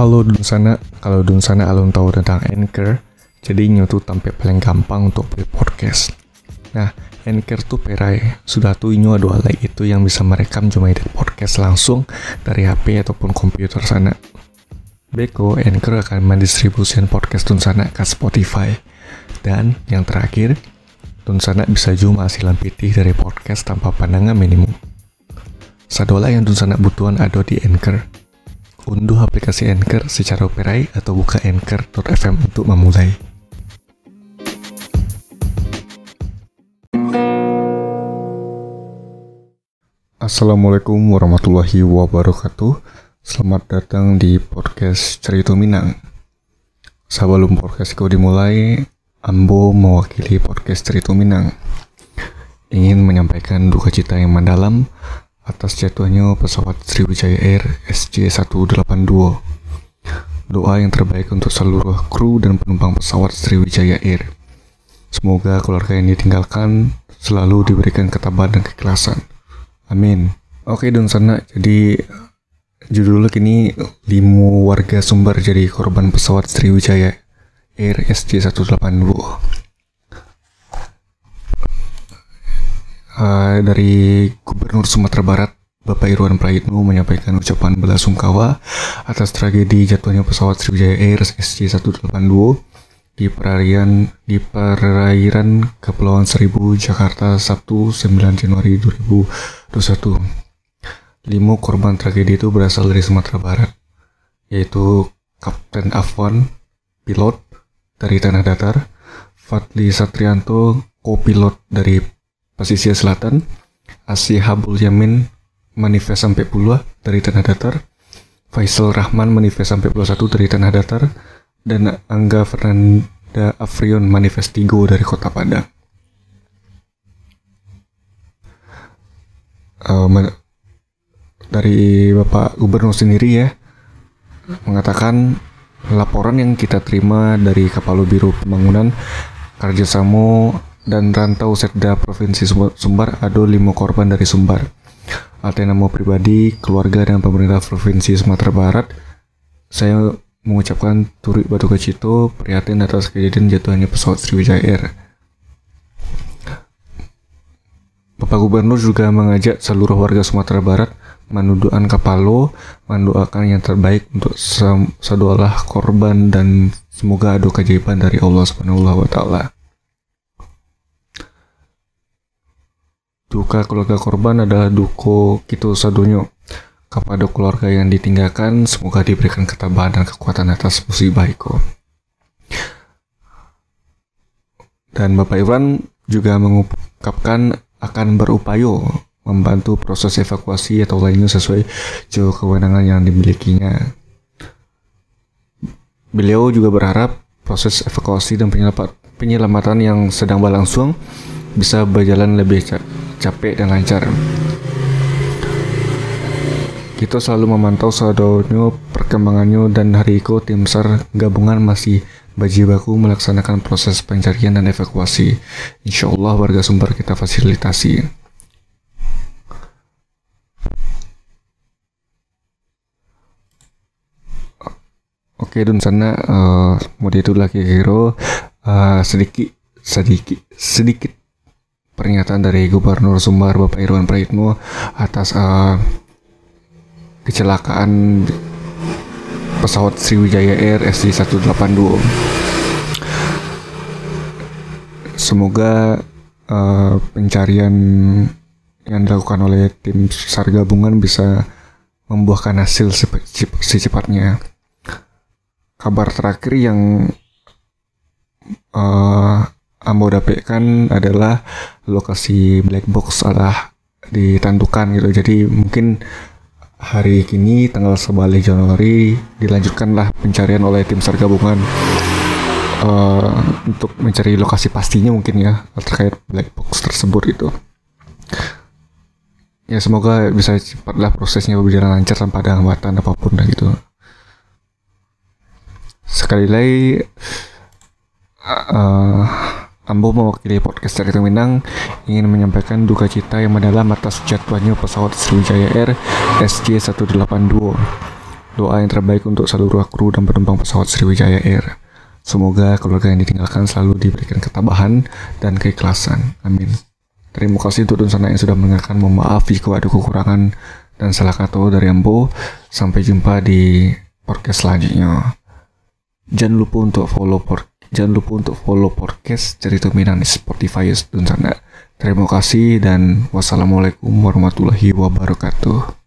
Halo Dun Sana, kalau Dun Sana alun tahu tentang Anchor, jadi nyotu tampil paling gampang untuk buat podcast. Nah, Anchor tuh perai, sudah tuh inyo dua lagi itu yang bisa merekam cuma edit podcast langsung dari HP ataupun komputer sana. Beko, Anchor akan mendistribusikan podcast Dun Sana ke Spotify. Dan yang terakhir, Dun Sana bisa cuma hasilan pitih dari podcast tanpa pandangan minimum. Sadola yang Dun Sana butuhan ada di Anchor. Unduh aplikasi Anchor secara operai atau buka anchor.fm untuk memulai. Assalamualaikum warahmatullahi wabarakatuh. Selamat datang di podcast Cerita Minang. Sebelum podcast kau dimulai, Ambo mewakili podcast Cerita Minang. Ingin menyampaikan duka cita yang mendalam atas jatuhnya pesawat Sriwijaya Air SJ182. Doa yang terbaik untuk seluruh kru dan penumpang pesawat Sriwijaya Air. Semoga keluarga yang ditinggalkan selalu diberikan ketabahan dan keikhlasan. Amin. Oke dan sana, jadi judulnya kini lima warga Sumbar jadi korban pesawat Sriwijaya Air SJ182. Uh, dari Gubernur Sumatera Barat Bapak Irwan Prayitno menyampaikan ucapan belasungkawa atas tragedi jatuhnya pesawat Sriwijaya Air SJ182 di perairan di perairan Kepulauan Seribu Jakarta Sabtu 9 Januari 2021. Lima korban tragedi itu berasal dari Sumatera Barat, yaitu Kapten Afwan, pilot dari Tanah Datar, Fadli Satrianto, kopilot dari pesisir selatan, Asih Habul Yamin manifest sampai puluh dari tanah datar, Faisal Rahman manifest sampai puluh satu dari tanah datar, dan Angga Fernanda Afrion manifest tigo dari kota Padang. Uh, dari Bapak Gubernur sendiri ya mengatakan laporan yang kita terima dari Kapal Biru Pembangunan kerjasama dan rantau Setda Provinsi Sumbar ada lima korban dari Sumbar. Atas nama pribadi, keluarga, dan pemerintah Provinsi Sumatera Barat, saya mengucapkan turut batu kecito prihatin atas kejadian jatuhnya pesawat Sriwijaya Air. Bapak Gubernur juga mengajak seluruh warga Sumatera Barat mendudukan Kapalo, mendoakan yang terbaik untuk sedolah korban dan semoga ada keajaiban dari Allah Subhanahu wa taala. Duka keluarga korban adalah duko kita sadonyo. Kepada keluarga yang ditinggalkan, semoga diberikan ketabahan dan kekuatan atas musibah itu. Dan Bapak Iwan juga mengungkapkan akan berupaya membantu proses evakuasi atau lainnya sesuai jauh kewenangan yang dimilikinya. Beliau juga berharap proses evakuasi dan penyelamatan yang sedang berlangsung bisa berjalan lebih capek dan lancar. Kita selalu memantau sadonyo perkembangannya dan hari itu tim SAR gabungan masih baku melaksanakan proses pencarian dan evakuasi. Insya Allah warga sumber kita fasilitasi. Oke, dan sana uh, mau itu lagi hero uh, sedikit sedikit sedikit pernyataan dari Gubernur Sumbar Bapak Irwan Prayitno atas uh, kecelakaan pesawat Sriwijaya Air SJ182. Semoga uh, pencarian yang dilakukan oleh tim SAR gabungan bisa membuahkan hasil secepatnya. Kabar terakhir yang uh, Ambo dapatkan adalah lokasi black box adalah ditentukan gitu. Jadi mungkin hari ini tanggal 11 Januari dilanjutkanlah pencarian oleh tim SAR gabungan uh, untuk mencari lokasi pastinya mungkin ya terkait black box tersebut itu. Ya semoga bisa cepatlah prosesnya berjalan lancar tanpa ada hambatan apa pun dan gitu. Sekali lagi uh, Ambo mewakili podcast dari Minang ingin menyampaikan duka cita yang mendalam atas jatuhnya pesawat Sriwijaya Air SJ182. Doa yang terbaik untuk seluruh kru dan penumpang pesawat Sriwijaya Air. Semoga keluarga yang ditinggalkan selalu diberikan ketabahan dan keikhlasan. Amin. Terima kasih untuk Dunsana yang sudah mendengarkan. Mohon maaf jika ada kekurangan dan salah kata dari Ambo. Sampai jumpa di podcast selanjutnya. Jangan lupa untuk follow por jangan lupa untuk follow podcast cerita Minang di Spotify Dunsana. Terima kasih dan wassalamualaikum warahmatullahi wabarakatuh.